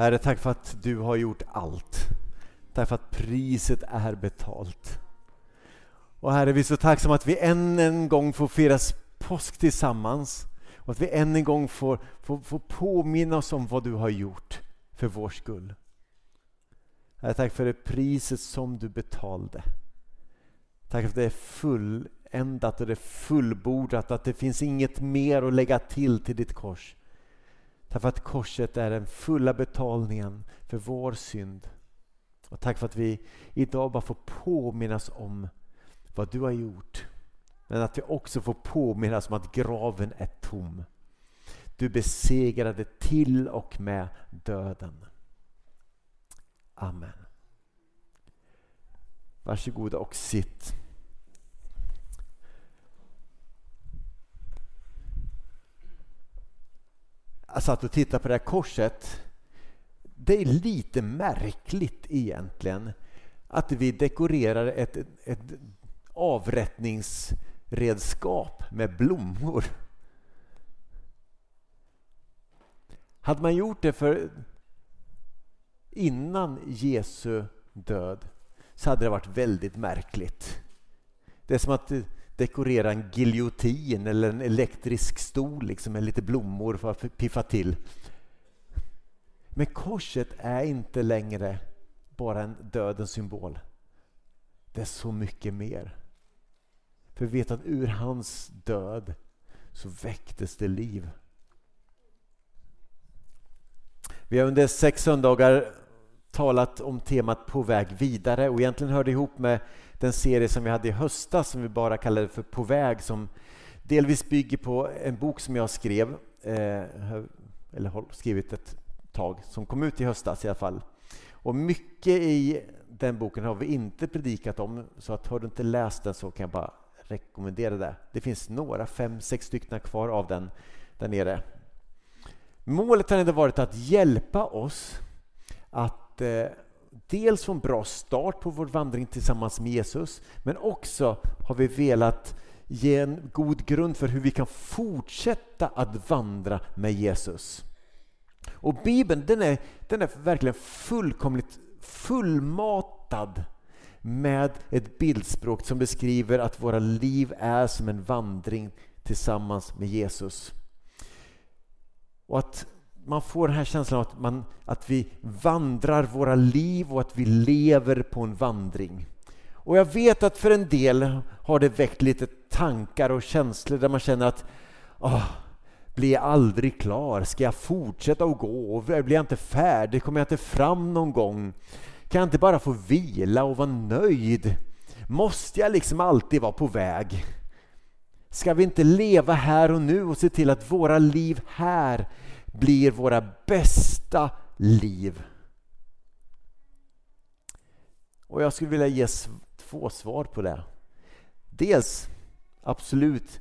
Herre, tack för att du har gjort allt. Tack för att priset är betalt. Och Herre, vi är så tacksamma att vi än en gång får fira påsk tillsammans och att vi än en gång får, får, får påminna oss om vad du har gjort för vår skull. Herre, tack för det priset som du betalade. Tack för att det är fulländat och det är fullbordat, att det finns inget mer att lägga till till ditt kors. Tack för att korset är den fulla betalningen för vår synd. Och tack för att vi idag bara får påminnas om vad du har gjort. Men att vi också får påminnas om att graven är tom. Du besegrade till och med döden. Amen. Varsågoda och sitt. Satt och tittade på det här korset. Det är lite märkligt egentligen att vi dekorerar ett, ett avrättningsredskap med blommor. Hade man gjort det för innan Jesu död så hade det varit väldigt märkligt. Det är som att dekorera en giljotin eller en elektrisk stol liksom, med lite blommor för att piffa till. Men korset är inte längre bara en dödens symbol. Det är så mycket mer. För vi vet att ur hans död så väcktes det liv. Vi har under sex söndagar talat om temat På väg vidare och egentligen hör det ihop med den serie som vi hade i höstas som vi bara kallade för På väg som delvis bygger på en bok som jag skrev, eh, eller har skrivit ett tag, som kom ut i höstas i alla fall. Och mycket i den boken har vi inte predikat om, så att har du inte läst den så kan jag bara rekommendera det. Det finns några, fem, sex stycken kvar av den där nere. Målet har ändå varit att hjälpa oss att eh, dels få en bra start på vår vandring tillsammans med Jesus, men också har vi velat ge en god grund för hur vi kan fortsätta att vandra med Jesus. Och Bibeln den är, den är verkligen fullkomligt fullmatad med ett bildspråk som beskriver att våra liv är som en vandring tillsammans med Jesus. Och att man får den här känslan av att, man, att vi vandrar våra liv och att vi lever på en vandring. Och jag vet att för en del har det väckt lite tankar och känslor där man känner att åh, blir jag aldrig klar? Ska jag fortsätta att gå? Blir jag inte färdig? Kommer jag inte fram någon gång? Kan jag inte bara få vila och vara nöjd? Måste jag liksom alltid vara på väg? Ska vi inte leva här och nu och se till att våra liv här blir våra bästa liv? Och jag skulle vilja ge två svar på det. Dels, absolut,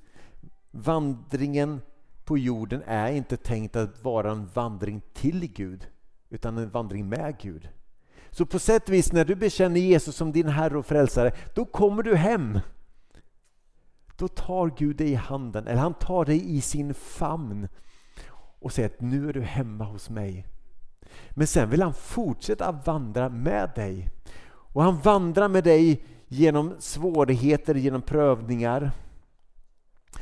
vandringen på jorden är inte tänkt att vara en vandring till Gud, utan en vandring med Gud. Så på sätt och vis, när du bekänner Jesus som din Herre och Frälsare, då kommer du hem. Då tar Gud dig i handen, eller han tar dig i sin famn och säger att nu är du hemma hos mig. Men sen vill han fortsätta vandra med dig. Och han vandrar med dig genom svårigheter, genom prövningar.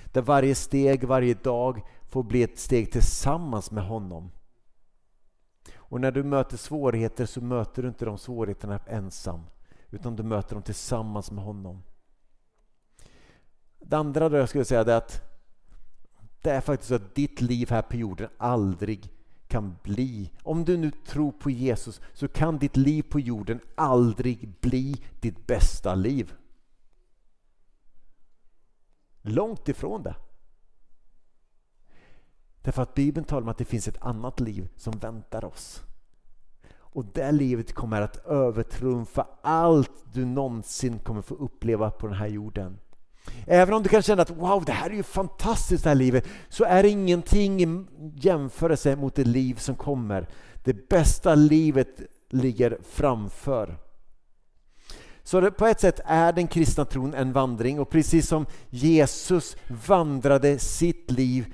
Där varje steg, varje dag får bli ett steg tillsammans med honom. Och när du möter svårigheter så möter du inte de svårigheterna ensam, utan du möter dem tillsammans med honom. Det andra då jag skulle säga är att det är faktiskt så att ditt liv här på jorden aldrig kan bli, om du nu tror på Jesus, så kan ditt liv på jorden aldrig bli ditt bästa liv. Långt ifrån det. Därför att Bibeln talar om att det finns ett annat liv som väntar oss. Och det livet kommer att övertrumfa allt du någonsin kommer få uppleva på den här jorden. Även om du kan känna att wow, det här är ju fantastiskt det här livet, så är det ingenting i jämförelse mot det liv som kommer. Det bästa livet ligger framför. Så det, på ett sätt är den kristna tron en vandring och precis som Jesus vandrade sitt liv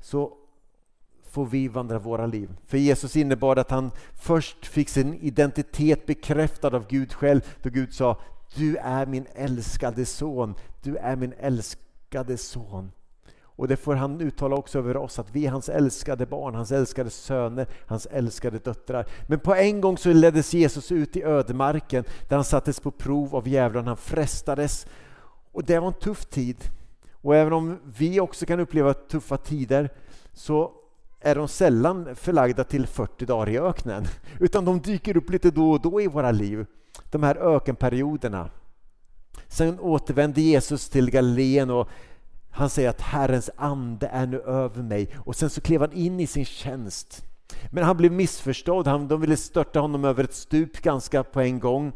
så får vi vandra våra liv. För Jesus innebar att han först fick sin identitet bekräftad av Gud själv då Gud sa du är min älskade son, du är min älskade son. Och det får han uttala också över oss, att vi är hans älskade barn, hans älskade söner, hans älskade döttrar. Men på en gång så leddes Jesus ut i ödemarken där han sattes på prov av djävulen, han frestades. Och det var en tuff tid. Och även om vi också kan uppleva tuffa tider så är de sällan förlagda till 40 dagar i öknen. Utan de dyker upp lite då och då i våra liv. De här ökenperioderna. Sen återvände Jesus till Galileen och han säger att Herrens ande är nu över mig och sen så klev han in i sin tjänst. Men han blev missförstådd, han, de ville störta honom över ett stup ganska på en gång.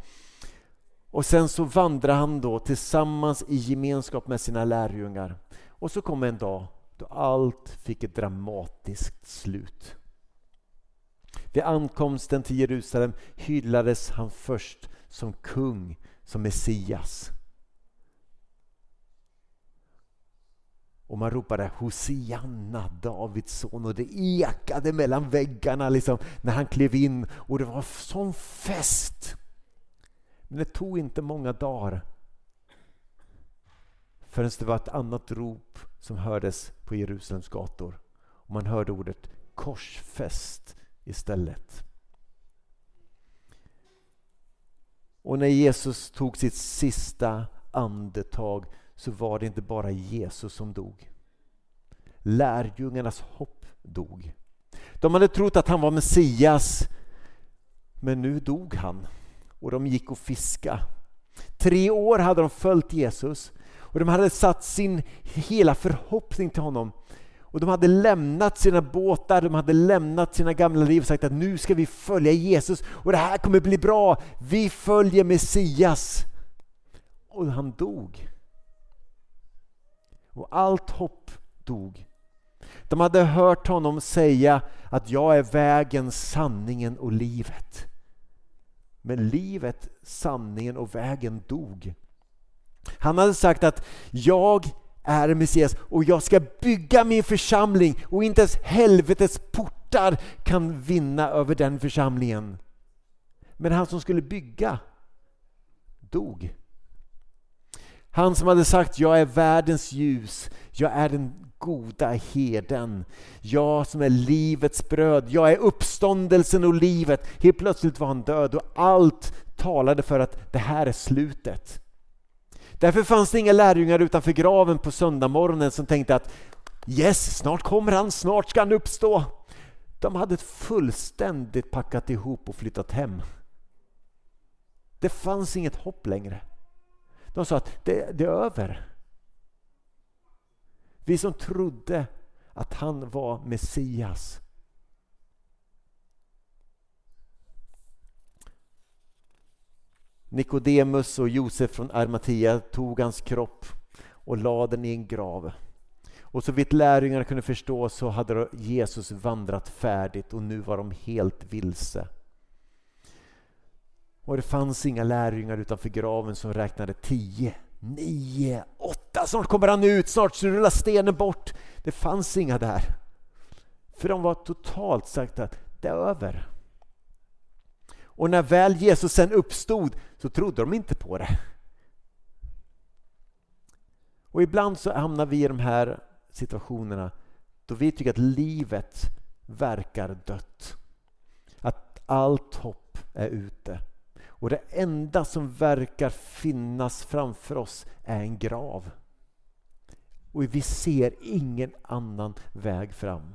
Och sen så vandrar han då tillsammans i gemenskap med sina lärjungar. Och så kom en dag då allt fick ett dramatiskt slut. Vid ankomsten till Jerusalem hyllades han först som kung, som Messias. Och man ropade Hosianna, Davids son och det ekade mellan väggarna liksom, när han klev in och det var sån fest. Men det tog inte många dagar förrän det var ett annat rop som hördes på Jerusalems gator. Och man hörde ordet korsfäst istället. Och när Jesus tog sitt sista andetag så var det inte bara Jesus som dog. Lärjungarnas hopp dog. De hade trott att han var Messias, men nu dog han och de gick och fiska. Tre år hade de följt Jesus och de hade satt sin hela förhoppning till honom. Och de hade lämnat sina båtar, de hade lämnat sina gamla liv och sagt att nu ska vi följa Jesus och det här kommer bli bra. Vi följer Messias. Och han dog. Och allt hopp dog. De hade hört honom säga att jag är vägen, sanningen och livet. Men livet, sanningen och vägen dog. Han hade sagt att jag är Messias och jag ska bygga min församling och inte ens helvetets portar kan vinna över den församlingen. Men han som skulle bygga dog. Han som hade sagt jag är världens ljus, jag är den goda herden. Jag som är livets bröd, jag är uppståndelsen och livet. Helt plötsligt var han död och allt talade för att det här är slutet. Därför fanns det inga lärjungar utanför graven på söndagsmorgonen som tänkte att Yes, snart kommer han, snart ska han uppstå. De hade fullständigt packat ihop och flyttat hem. Det fanns inget hopp längre. De sa att det, det är över. Vi som trodde att han var Messias. Nikodemus och Josef från Armatia tog hans kropp och lade den i en grav. Och så vitt lärjungarna kunde förstå så hade Jesus vandrat färdigt och nu var de helt vilse. Och det fanns inga lärjungar utanför graven som räknade tio, nio, åtta, snart kommer han ut, snart rullar stenen bort. Det fanns inga där. För de var totalt sagt att det är över. Och när väl Jesus sen uppstod så trodde de inte på det. Och ibland så hamnar vi i de här situationerna då vi tycker att livet verkar dött. Att allt hopp är ute. Och det enda som verkar finnas framför oss är en grav. Och vi ser ingen annan väg fram.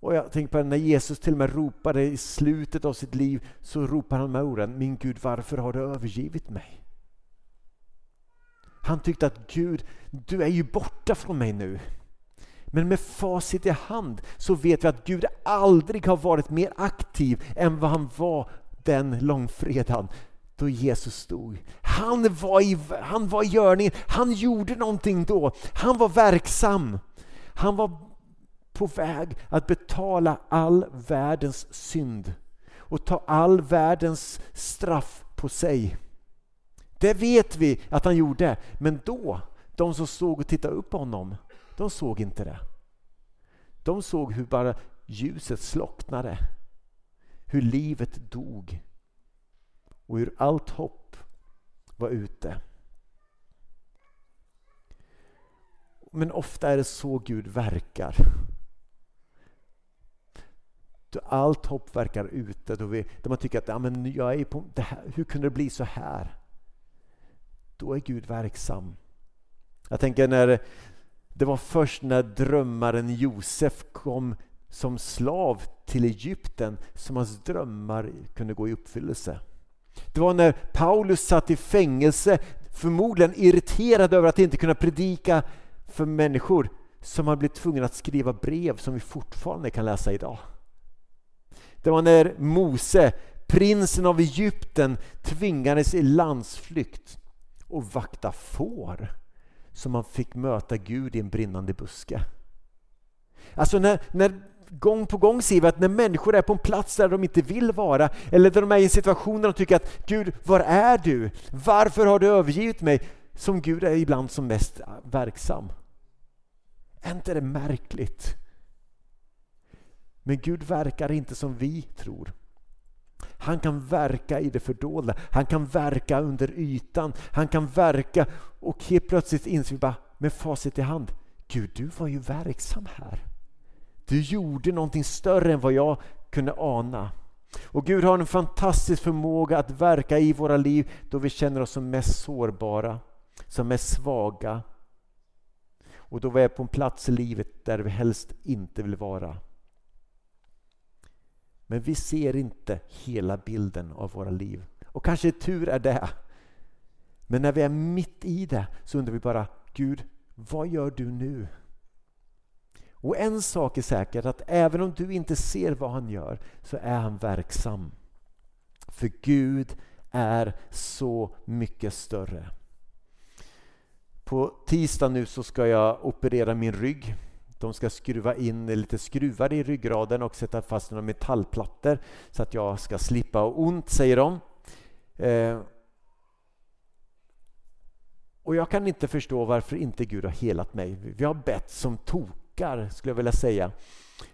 Och jag tänker på när Jesus till och med ropade i slutet av sitt liv så ropar han med orden Min Gud varför har du övergivit mig? Han tyckte att Gud, du är ju borta från mig nu. Men med facit i hand så vet vi att Gud aldrig har varit mer aktiv än vad han var den långfredagen då Jesus stod. Han var, i, han var i görningen, han gjorde någonting då. Han var verksam. Han var på väg att betala all världens synd och ta all världens straff på sig. Det vet vi att han gjorde, men då, de som såg och tittade upp på honom, de såg inte det. De såg hur bara ljuset slocknade. Hur livet dog. Och hur allt hopp var ute. Men ofta är det så Gud verkar. Då allt hopp verkar ute, då, vi, då man tycker att ja, men jag är på, det här, hur kunde det bli så här? Då är Gud verksam. Jag tänker när det var först när drömmaren Josef kom som slav till Egypten som hans drömmar kunde gå i uppfyllelse. Det var när Paulus satt i fängelse, förmodligen irriterad över att inte kunna predika för människor, som han blev tvungen att skriva brev som vi fortfarande kan läsa idag. Det var när Mose, prinsen av Egypten, tvingades i landsflykt och vakta får som han fick möta Gud i en brinnande buske. Alltså när, när gång på gång ser vi att när människor är på en plats där de inte vill vara eller där de är i en situation där de tycker att Gud, var är du? Varför har du övergivit mig? Som Gud är ibland som mest verksam. Är inte det märkligt? Men Gud verkar inte som vi tror. Han kan verka i det fördolda, han kan verka under ytan, han kan verka och helt plötsligt inser vi bara med facit i hand, Gud du var ju verksam här. Du gjorde någonting större än vad jag kunde ana. Och Gud har en fantastisk förmåga att verka i våra liv då vi känner oss som mest sårbara, som mest svaga. Och då vi är på en plats i livet där vi helst inte vill vara. Men vi ser inte hela bilden av våra liv. Och kanske tur är det. Men när vi är mitt i det så undrar vi bara, Gud, vad gör du nu? Och en sak är säker, att även om du inte ser vad han gör så är han verksam. För Gud är så mycket större. På tisdag nu så ska jag operera min rygg. De ska skruva in lite skruvar i ryggraden och sätta fast några metallplattor så att jag ska slippa ha ont, säger de. Eh, och jag kan inte förstå varför inte Gud har helat mig. Vi har bett som tokar, skulle jag vilja säga.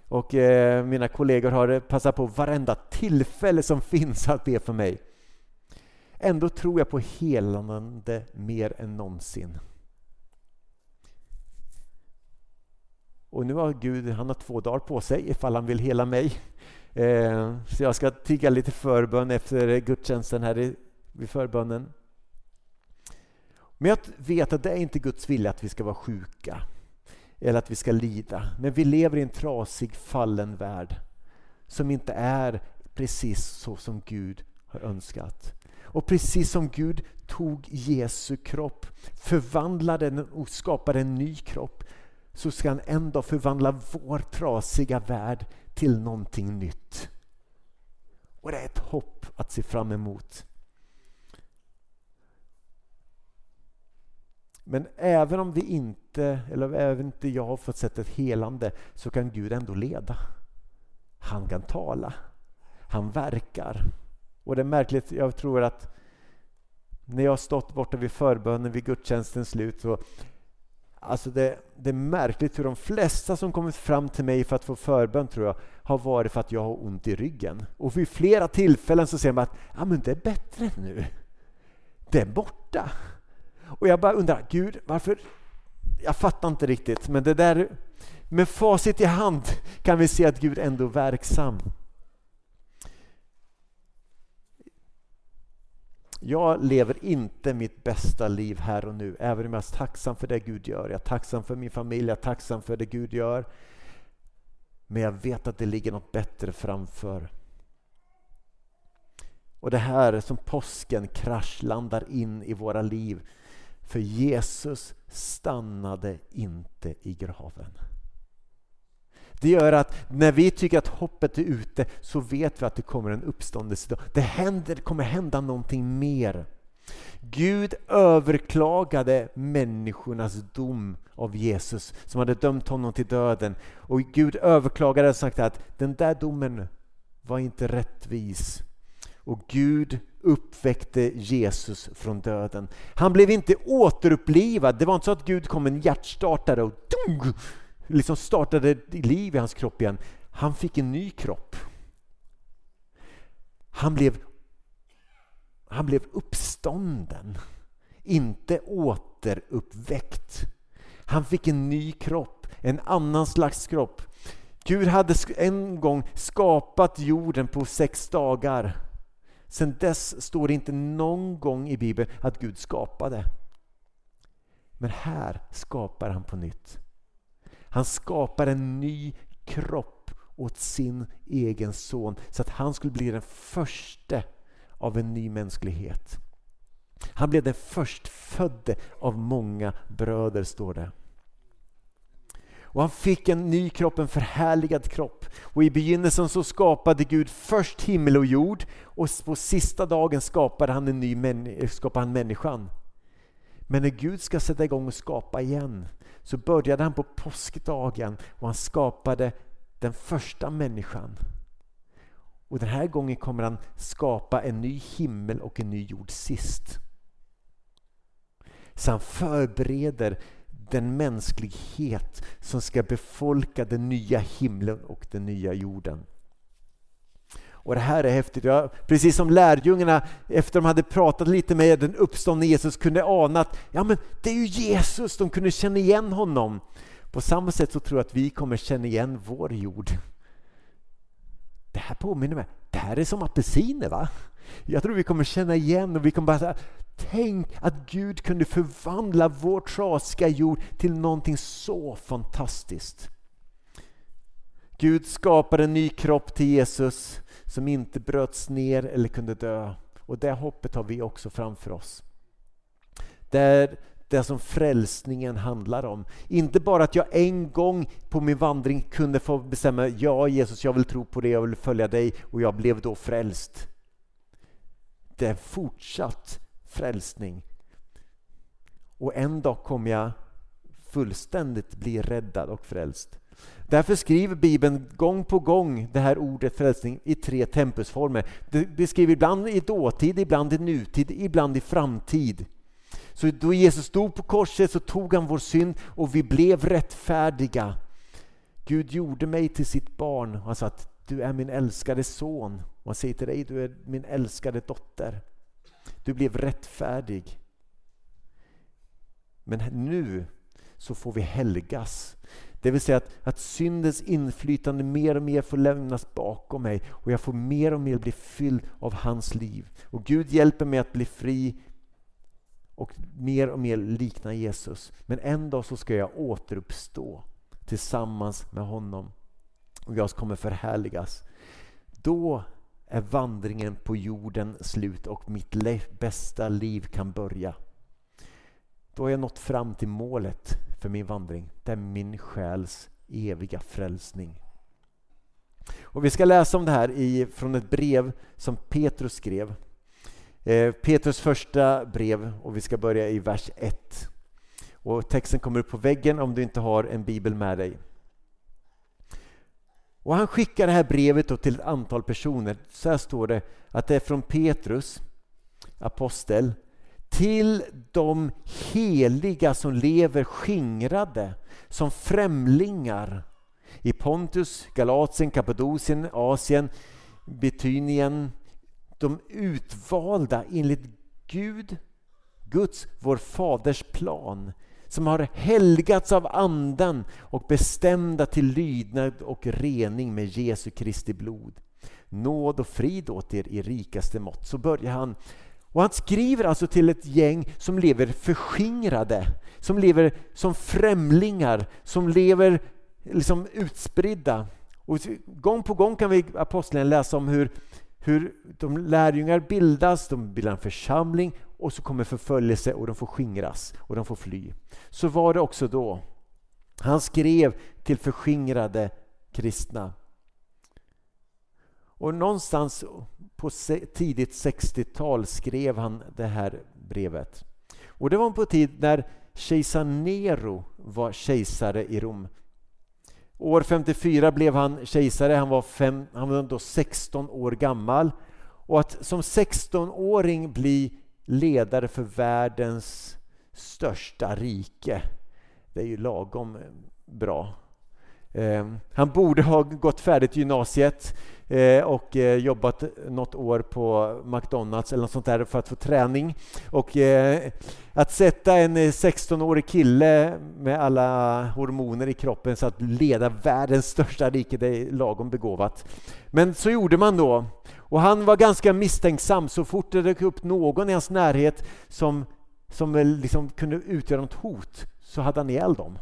Och eh, mina kollegor har passat på varenda tillfälle som finns att be för mig. Ändå tror jag på helande mer än någonsin. Och nu har Gud han har två dagar på sig ifall han vill hela mig. Eh, så jag ska tigga lite förbön efter gudstjänsten här vid förbönen. Men jag vet att det är inte Guds vilja att vi ska vara sjuka eller att vi ska lida. Men vi lever i en trasig, fallen värld som inte är precis så som Gud har önskat. Och precis som Gud tog Jesu kropp, förvandlade den och skapade en ny kropp så ska han ändå förvandla vår trasiga värld till någonting nytt. Och det är ett hopp att se fram emot. Men även om vi inte, eller även inte jag har fått sett ett helande, så kan Gud ändå leda. Han kan tala. Han verkar. Och det är märkligt, jag tror att när jag har stått borta vid förbönen vid gudstjänstens slut så Alltså det, det, är märkligt hur de flesta som kommit fram till mig för att få förbön tror jag har varit för att jag har ont i ryggen. Och vid flera tillfällen så ser man att ah, men det är bättre nu. Det är borta. Och jag bara undrar, Gud, varför? Jag fattar inte riktigt, men det där med facit i hand kan vi se att Gud ändå är verksam. Jag lever inte mitt bästa liv här och nu, även om jag är tacksam för det Gud gör. Jag är tacksam för min familj, jag är tacksam för det Gud gör. Men jag vet att det ligger något bättre framför. Och det här som påsken kraschlandar in i våra liv. För Jesus stannade inte i graven. Det gör att när vi tycker att hoppet är ute så vet vi att det kommer en uppståndelse. Det, händer, det kommer hända någonting mer. Gud överklagade människornas dom av Jesus som hade dömt honom till döden. Och Gud överklagade och sagt att den där domen var inte rättvis. Och Gud uppväckte Jesus från döden. Han blev inte återupplivad. Det var inte så att Gud kom en hjärtstartare och dung, liksom startade liv i hans kropp igen. Han fick en ny kropp. Han blev, han blev uppstånden, inte återuppväckt. Han fick en ny kropp, en annan slags kropp. Gud hade en gång skapat jorden på sex dagar. Sedan dess står det inte någon gång i Bibeln att Gud skapade. Men här skapar han på nytt. Han skapar en ny kropp åt sin egen son så att han skulle bli den första av en ny mänsklighet. Han blev den förstfödde av många bröder, står det. Och han fick en ny kropp, en förhärligad kropp. Och i begynnelsen så skapade Gud först himmel och jord och på sista dagen skapade han, en ny män, skapade han människan. Men när Gud ska sätta igång och skapa igen så började han på påskdagen och han skapade den första människan. Och den här gången kommer han skapa en ny himmel och en ny jord sist. Så han förbereder den mänsklighet som ska befolka den nya himlen och den nya jorden. Och Det här är häftigt. Jag, precis som lärjungarna efter de hade pratat lite med den uppståndne Jesus kunde ana att ja, men det är ju Jesus, de kunde känna igen honom. På samma sätt så tror jag att vi kommer känna igen vår jord. Det här påminner mig, det här är som apelsiner va? Jag tror vi kommer känna igen och vi kommer bara säga Tänk att Gud kunde förvandla vår trasiga jord till någonting så fantastiskt. Gud skapade en ny kropp till Jesus som inte bröts ner eller kunde dö. Och det hoppet har vi också framför oss. Det är det som frälsningen handlar om. Inte bara att jag en gång på min vandring kunde få bestämma ja Jesus jag vill tro på det, jag vill följa dig och jag blev då frälst. Det är fortsatt frälsning. Och en dag kommer jag fullständigt bli räddad och frälst. Därför skriver Bibeln gång på gång det här ordet frälsning i tre tempusformer. Det skriver ibland i dåtid, ibland i nutid, ibland i framtid. Så då Jesus stod på korset så tog han vår synd och vi blev rättfärdiga. Gud gjorde mig till sitt barn. Han sa att du är min älskade son. Och han säger till dig, du är min älskade dotter. Du blev rättfärdig. Men nu så får vi helgas. Det vill säga att, att syndens inflytande mer och mer får lämnas bakom mig och jag får mer och mer bli fylld av hans liv. Och Gud hjälper mig att bli fri och mer och mer likna Jesus. Men en dag så ska jag återuppstå tillsammans med honom och jag kommer förhärligas. Då är vandringen på jorden slut och mitt bästa liv kan börja. Då har jag nått fram till målet för min vandring. Det är min själs eviga frälsning. Och Vi ska läsa om det här i, från ett brev som Petrus skrev. Eh, Petrus första brev och vi ska börja i vers 1. Och texten kommer upp på väggen om du inte har en bibel med dig. Och Han skickar det här brevet till ett antal personer. Så här står det att det är från Petrus, apostel, till de heliga som lever skingrade som främlingar i Pontus, Galatien, Kappadokien, Asien, Betynien. De utvalda enligt Gud, Guds, vår faders plan som har helgats av anden och bestämda till lydnad och rening med Jesu Kristi blod. Nåd och frid åt er i rikaste mått. Så börjar han och han skriver alltså till ett gäng som lever förskingrade, som lever som främlingar, som lever liksom utspridda. Och gång på gång kan vi i Apostlagärningarna läsa om hur, hur de lärjungar bildas, de bildar en församling och så kommer förföljelse och de får skingras och de får fly. Så var det också då. Han skrev till förskingrade kristna. Och någonstans på tidigt 60-tal skrev han det här brevet. Och Det var på tid när kejsar Nero var kejsare i Rom. År 54 blev han kejsare, han var, fem, han var då 16 år gammal. Och att som 16-åring bli ledare för världens största rike, det är ju lagom bra. Ehm, han borde ha gått färdigt gymnasiet Eh, och eh, jobbat något år på McDonalds eller något sånt där för att få träning. Och eh, att sätta en 16-årig kille med alla hormoner i kroppen så att leda världens största rike, det är lagom begåvat. Men så gjorde man då. Och han var ganska misstänksam så fort det dök upp någon i hans närhet som, som liksom kunde utgöra något hot så hade han ihjäl dem.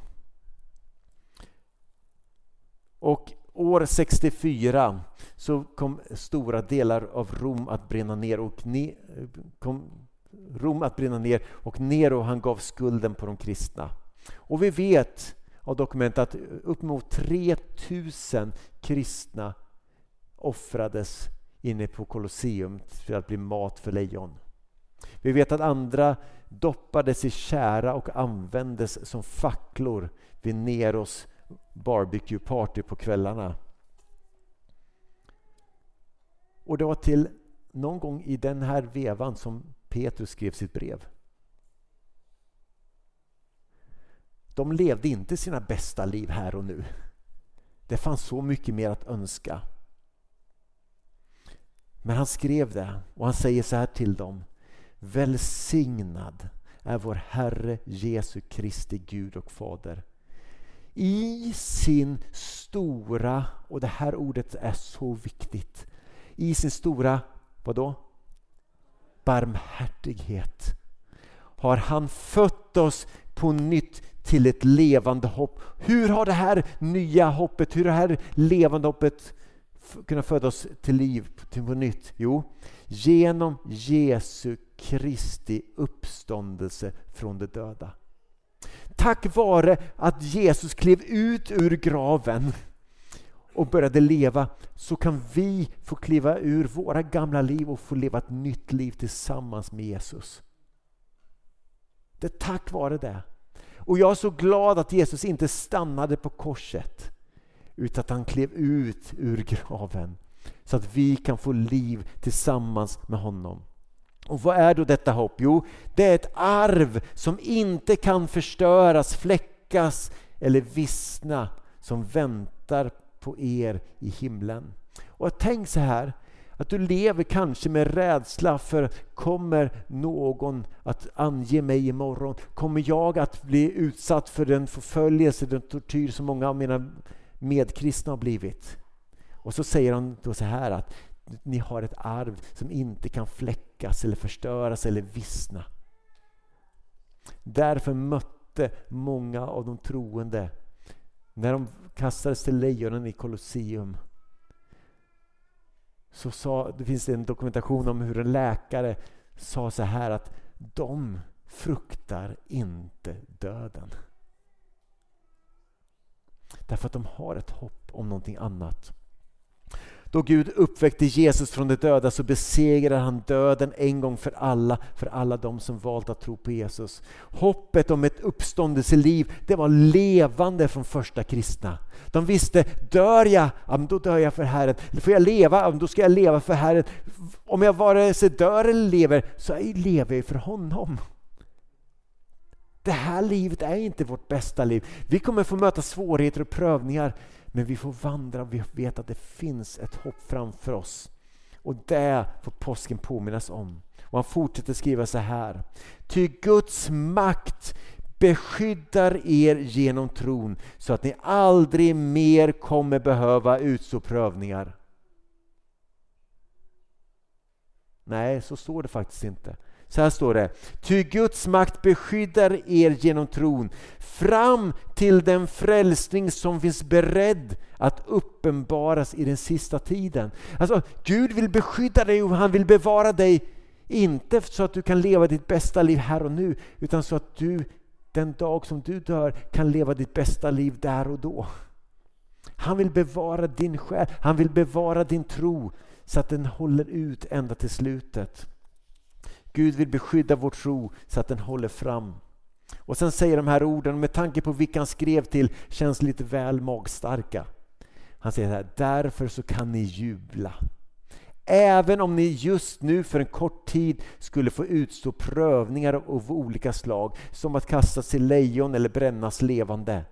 Och år 64 så kom stora delar av Rom att brinna ner och ne kom Rom att brinna ner och Nero han gav skulden på de kristna. Och vi vet av dokument att uppemot 3000 kristna offrades inne på Colosseum för att bli mat för lejon. Vi vet att andra doppades i kära och användes som facklor vid Neros barbecue party på kvällarna. Och det var till någon gång i den här vevan som Petrus skrev sitt brev. De levde inte sina bästa liv här och nu. Det fanns så mycket mer att önska. Men han skrev det och han säger så här till dem. Välsignad är vår Herre Jesu Kristi Gud och Fader. I sin stora, och det här ordet är så viktigt, i sin stora, vadå? Barmhärtighet har han fött oss på nytt till ett levande hopp. Hur har det här nya hoppet, hur har det här levande hoppet kunnat föda oss till liv till på nytt? Jo, genom Jesu Kristi uppståndelse från de döda. Tack vare att Jesus klev ut ur graven och började leva så kan vi få kliva ur våra gamla liv och få leva ett nytt liv tillsammans med Jesus. Det är tack vare det. Och jag är så glad att Jesus inte stannade på korset utan att han klev ut ur graven så att vi kan få liv tillsammans med honom. Och vad är då detta hopp? Jo, det är ett arv som inte kan förstöras, fläckas eller vissna som väntar på er i himlen. Och tänk så här, att du lever kanske med rädsla för kommer någon att ange mig imorgon? Kommer jag att bli utsatt för den förföljelse, den tortyr som många av mina medkristna har blivit? Och så säger han då så här att ni har ett arv som inte kan fläckas eller förstöras eller vissna. Därför mötte många av de troende när de kastades till lejonen i Colosseum så sa, det finns en dokumentation om hur en läkare sa så här att de fruktar inte döden. Därför att de har ett hopp om någonting annat. Då Gud uppväckte Jesus från de döda så besegrade han döden en gång för alla, för alla de som valt att tro på Jesus. Hoppet om ett uppståndelseliv, det var levande från första kristna. De visste, dör jag, ja, då dör jag för Herren. Får jag leva, ja, då ska jag leva för Herren. Om jag vare sig dör eller lever, så lever jag för honom. Det här livet är inte vårt bästa liv. Vi kommer få möta svårigheter och prövningar. Men vi får vandra och vi vet att det finns ett hopp framför oss. Och det får påsken påminnas om. Och han fortsätter skriva så här. Ty Guds makt beskyddar er genom tron så att ni aldrig mer kommer behöva utstå prövningar. Nej, så står det faktiskt inte. Så här står det. Ty Guds makt beskyddar er genom tron fram till den frälsning som finns beredd att uppenbaras i den sista tiden. Alltså, Gud vill beskydda dig och han vill bevara dig inte så att du kan leva ditt bästa liv här och nu utan så att du den dag som du dör kan leva ditt bästa liv där och då. Han vill bevara din själ, han vill bevara din tro så att den håller ut ända till slutet. Gud vill beskydda vår tro så att den håller fram. Och sen säger de här orden, med tanke på vilka han skrev till, känns lite väl magstarka. Han säger så här, därför så kan ni jubla. Även om ni just nu för en kort tid skulle få utstå prövningar av olika slag, som att kastas till lejon eller brännas levande.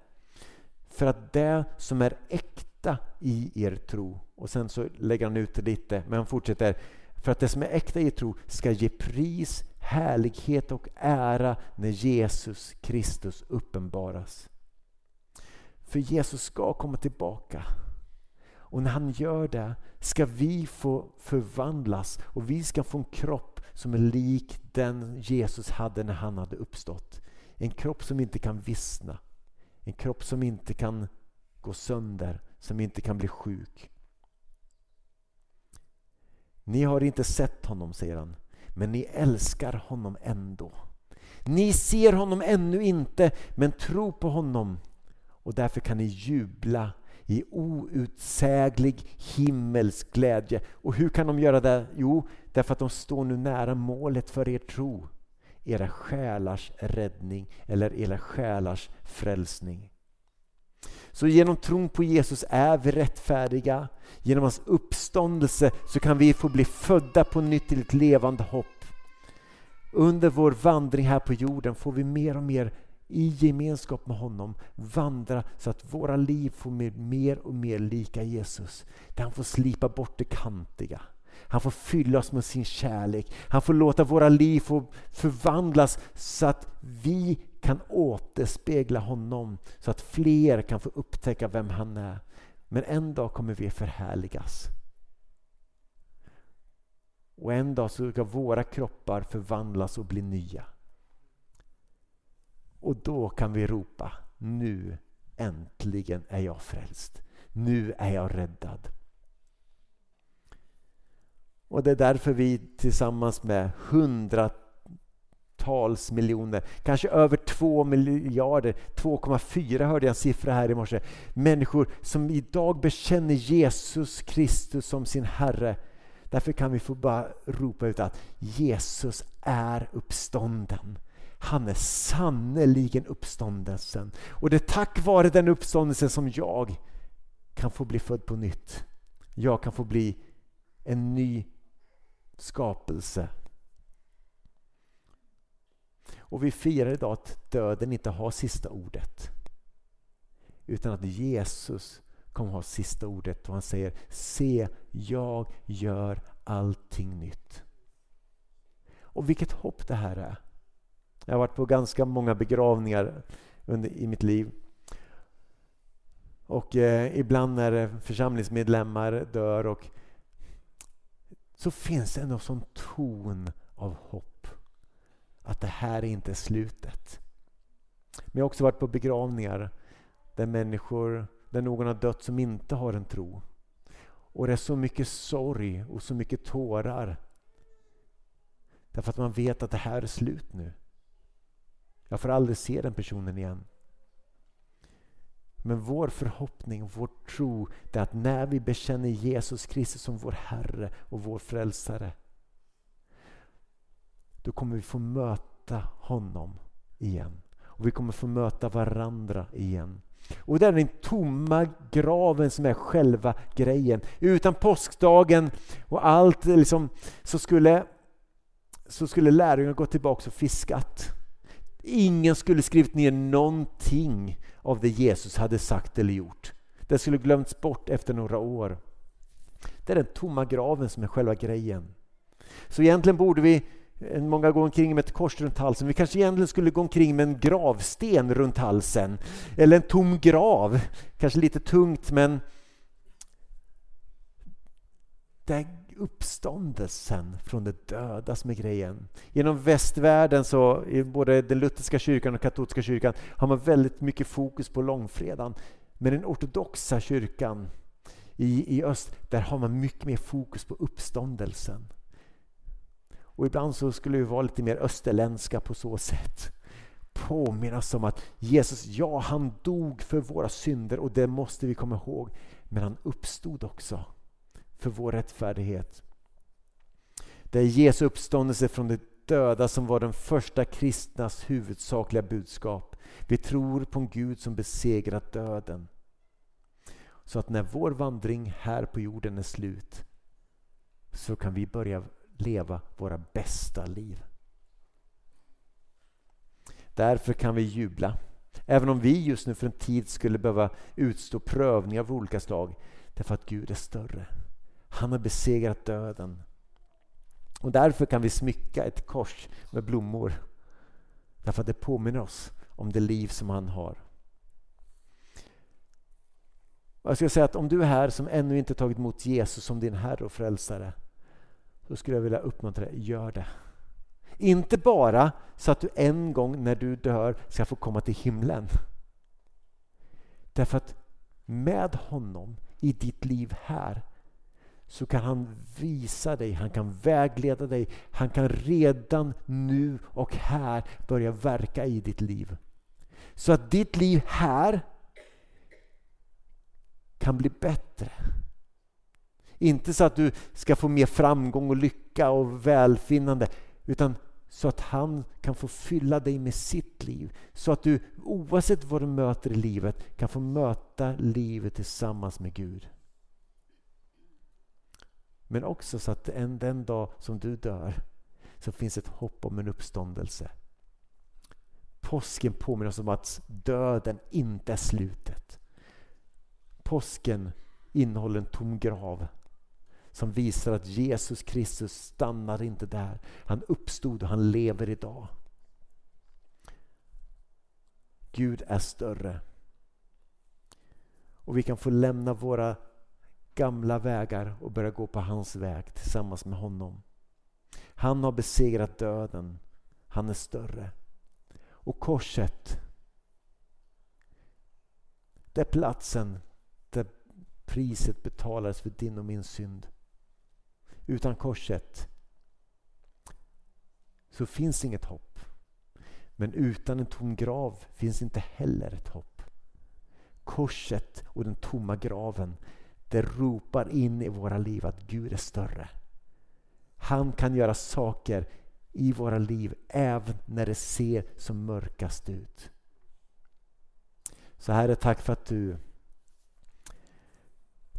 för att det som är äkta i er tro, och sen så lägger han ut det lite, men han fortsätter, för att det som är äkta i er tro ska ge pris, härlighet och ära när Jesus Kristus uppenbaras. För Jesus ska komma tillbaka. Och när han gör det ska vi få förvandlas och vi ska få en kropp som är lik den Jesus hade när han hade uppstått. En kropp som inte kan vissna. En kropp som inte kan gå sönder, som inte kan bli sjuk. Ni har inte sett honom, säger han, men ni älskar honom ändå. Ni ser honom ännu inte, men tro på honom och därför kan ni jubla i outsäglig himmelsk glädje. Och hur kan de göra det? Jo, därför att de står nu nära målet för er tro. Era själars räddning eller era själars frälsning. Så genom tron på Jesus är vi rättfärdiga. Genom hans uppståndelse så kan vi få bli födda på nytt till ett levande hopp. Under vår vandring här på jorden får vi mer och mer i gemenskap med honom vandra så att våra liv får bli mer och mer lika Jesus. Där han får slipa bort det kantiga. Han får fylla oss med sin kärlek. Han får låta våra liv få förvandlas så att vi kan återspegla honom. Så att fler kan få upptäcka vem han är. Men en dag kommer vi förhärligas. Och en dag så ska våra kroppar förvandlas och bli nya. Och då kan vi ropa, nu äntligen är jag frälst. Nu är jag räddad. Och det är därför vi tillsammans med hundratals miljoner, kanske över två miljarder, 2,4 hörde jag en siffra här i morse, människor som idag bekänner Jesus Kristus som sin Herre. Därför kan vi få bara ropa ut att Jesus är uppstånden. Han är sannerligen uppståndelsen. Och det är tack vare den uppståndelsen som jag kan få bli född på nytt. Jag kan få bli en ny skapelse. Och vi firar idag att döden inte har sista ordet. Utan att Jesus kommer ha sista ordet och han säger Se, jag gör allting nytt. Och vilket hopp det här är. Jag har varit på ganska många begravningar under, i mitt liv. Och eh, ibland när eh, församlingsmedlemmar dör och så finns det ändå en sån ton av hopp. Att det här är inte slutet. Men jag har också varit på begravningar där människor, där någon har dött som inte har en tro. Och det är så mycket sorg och så mycket tårar. Därför att man vet att det här är slut nu. Jag får aldrig se den personen igen. Men vår förhoppning och vår tro är att när vi bekänner Jesus Kristus som vår Herre och vår Frälsare då kommer vi få möta honom igen. Och vi kommer få möta varandra igen. Och det är den tomma graven som är själva grejen. Utan påskdagen och allt liksom, så skulle, så skulle lärjungarna gå tillbaka och fiskat. Ingen skulle skrivit ner någonting av det Jesus hade sagt eller gjort. Det skulle glömts bort efter några år. Det är den tomma graven som är själva grejen. Så egentligen borde vi Många går omkring med ett kors runt halsen. Vi kanske egentligen skulle gå omkring med en gravsten runt halsen. Eller en tom grav. Kanske lite tungt men det uppståndelsen från de döda som är grejen. Genom västvärlden, så, i både den lutherska kyrkan och katolska kyrkan, har man väldigt mycket fokus på långfredagen. Men den ortodoxa kyrkan i, i öst, där har man mycket mer fokus på uppståndelsen. Och ibland så skulle vi vara lite mer österländska på så sätt. Påminnas om att Jesus, ja han dog för våra synder och det måste vi komma ihåg. Men han uppstod också för vår rättfärdighet. Det är Jesu uppståndelse från de döda som var den första kristnas huvudsakliga budskap. Vi tror på en Gud som besegrat döden. Så att när vår vandring här på jorden är slut så kan vi börja leva våra bästa liv. Därför kan vi jubla. Även om vi just nu för en tid skulle behöva utstå prövningar av olika slag. Därför att Gud är större. Han har besegrat döden. Och därför kan vi smycka ett kors med blommor. Därför att det påminner oss om det liv som han har. Jag skulle säga att om du är här som ännu inte tagit emot Jesus som din Herre och Frälsare. Då skulle jag vilja uppmuntra dig, gör det. Inte bara så att du en gång när du dör ska få komma till himlen. Därför att med honom i ditt liv här så kan han visa dig, han kan vägleda dig, han kan redan nu och här börja verka i ditt liv. Så att ditt liv här kan bli bättre. Inte så att du ska få mer framgång och lycka och välfinnande utan så att han kan få fylla dig med sitt liv. Så att du oavsett vad du möter i livet kan få möta livet tillsammans med Gud. Men också så att en, den dag som du dör så finns ett hopp om en uppståndelse. Påsken påminner oss om att döden inte är slutet. Påsken innehåller en tom grav som visar att Jesus Kristus stannar inte där. Han uppstod och han lever idag. Gud är större. Och vi kan få lämna våra gamla vägar och börja gå på hans väg tillsammans med honom. Han har besegrat döden. Han är större. Och korset, det är platsen där priset betalades för din och min synd. Utan korset så finns inget hopp. Men utan en tom grav finns inte heller ett hopp. Korset och den tomma graven det ropar in i våra liv att Gud är större. Han kan göra saker i våra liv även när det ser som mörkast ut. Så Herre, tack för att du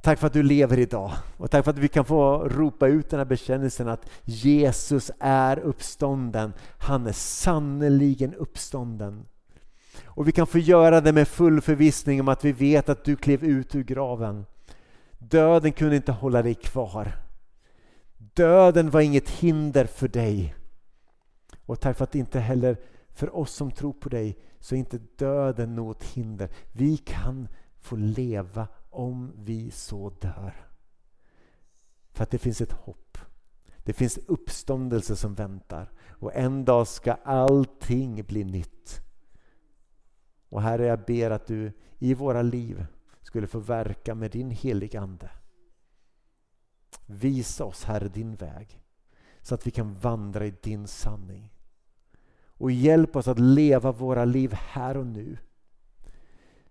Tack för att du lever idag och tack för att vi kan få ropa ut den här bekännelsen att Jesus är uppstånden. Han är sannoliken uppstånden. Och vi kan få göra det med full förvissning om att vi vet att du klev ut ur graven. Döden kunde inte hålla dig kvar. Döden var inget hinder för dig. Och tack för att inte heller för oss som tror på dig så är inte döden något hinder. Vi kan få leva om vi så dör. För att det finns ett hopp. Det finns uppståndelse som väntar. Och en dag ska allting bli nytt. Och Herre, jag ber att du i våra liv skulle få verka med din heliga Ande. Visa oss, Herre, din väg så att vi kan vandra i din sanning. Och hjälp oss att leva våra liv här och nu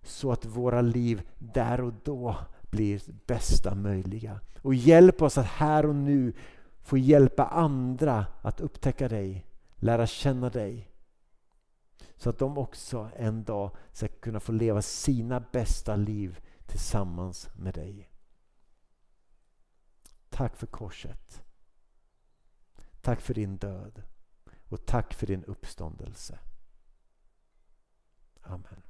så att våra liv där och då blir bästa möjliga. Och hjälp oss att här och nu få hjälpa andra att upptäcka dig, lära känna dig. Så att de också en dag ska kunna få leva sina bästa liv tillsammans med dig. Tack för korset. Tack för din död och tack för din uppståndelse. Amen.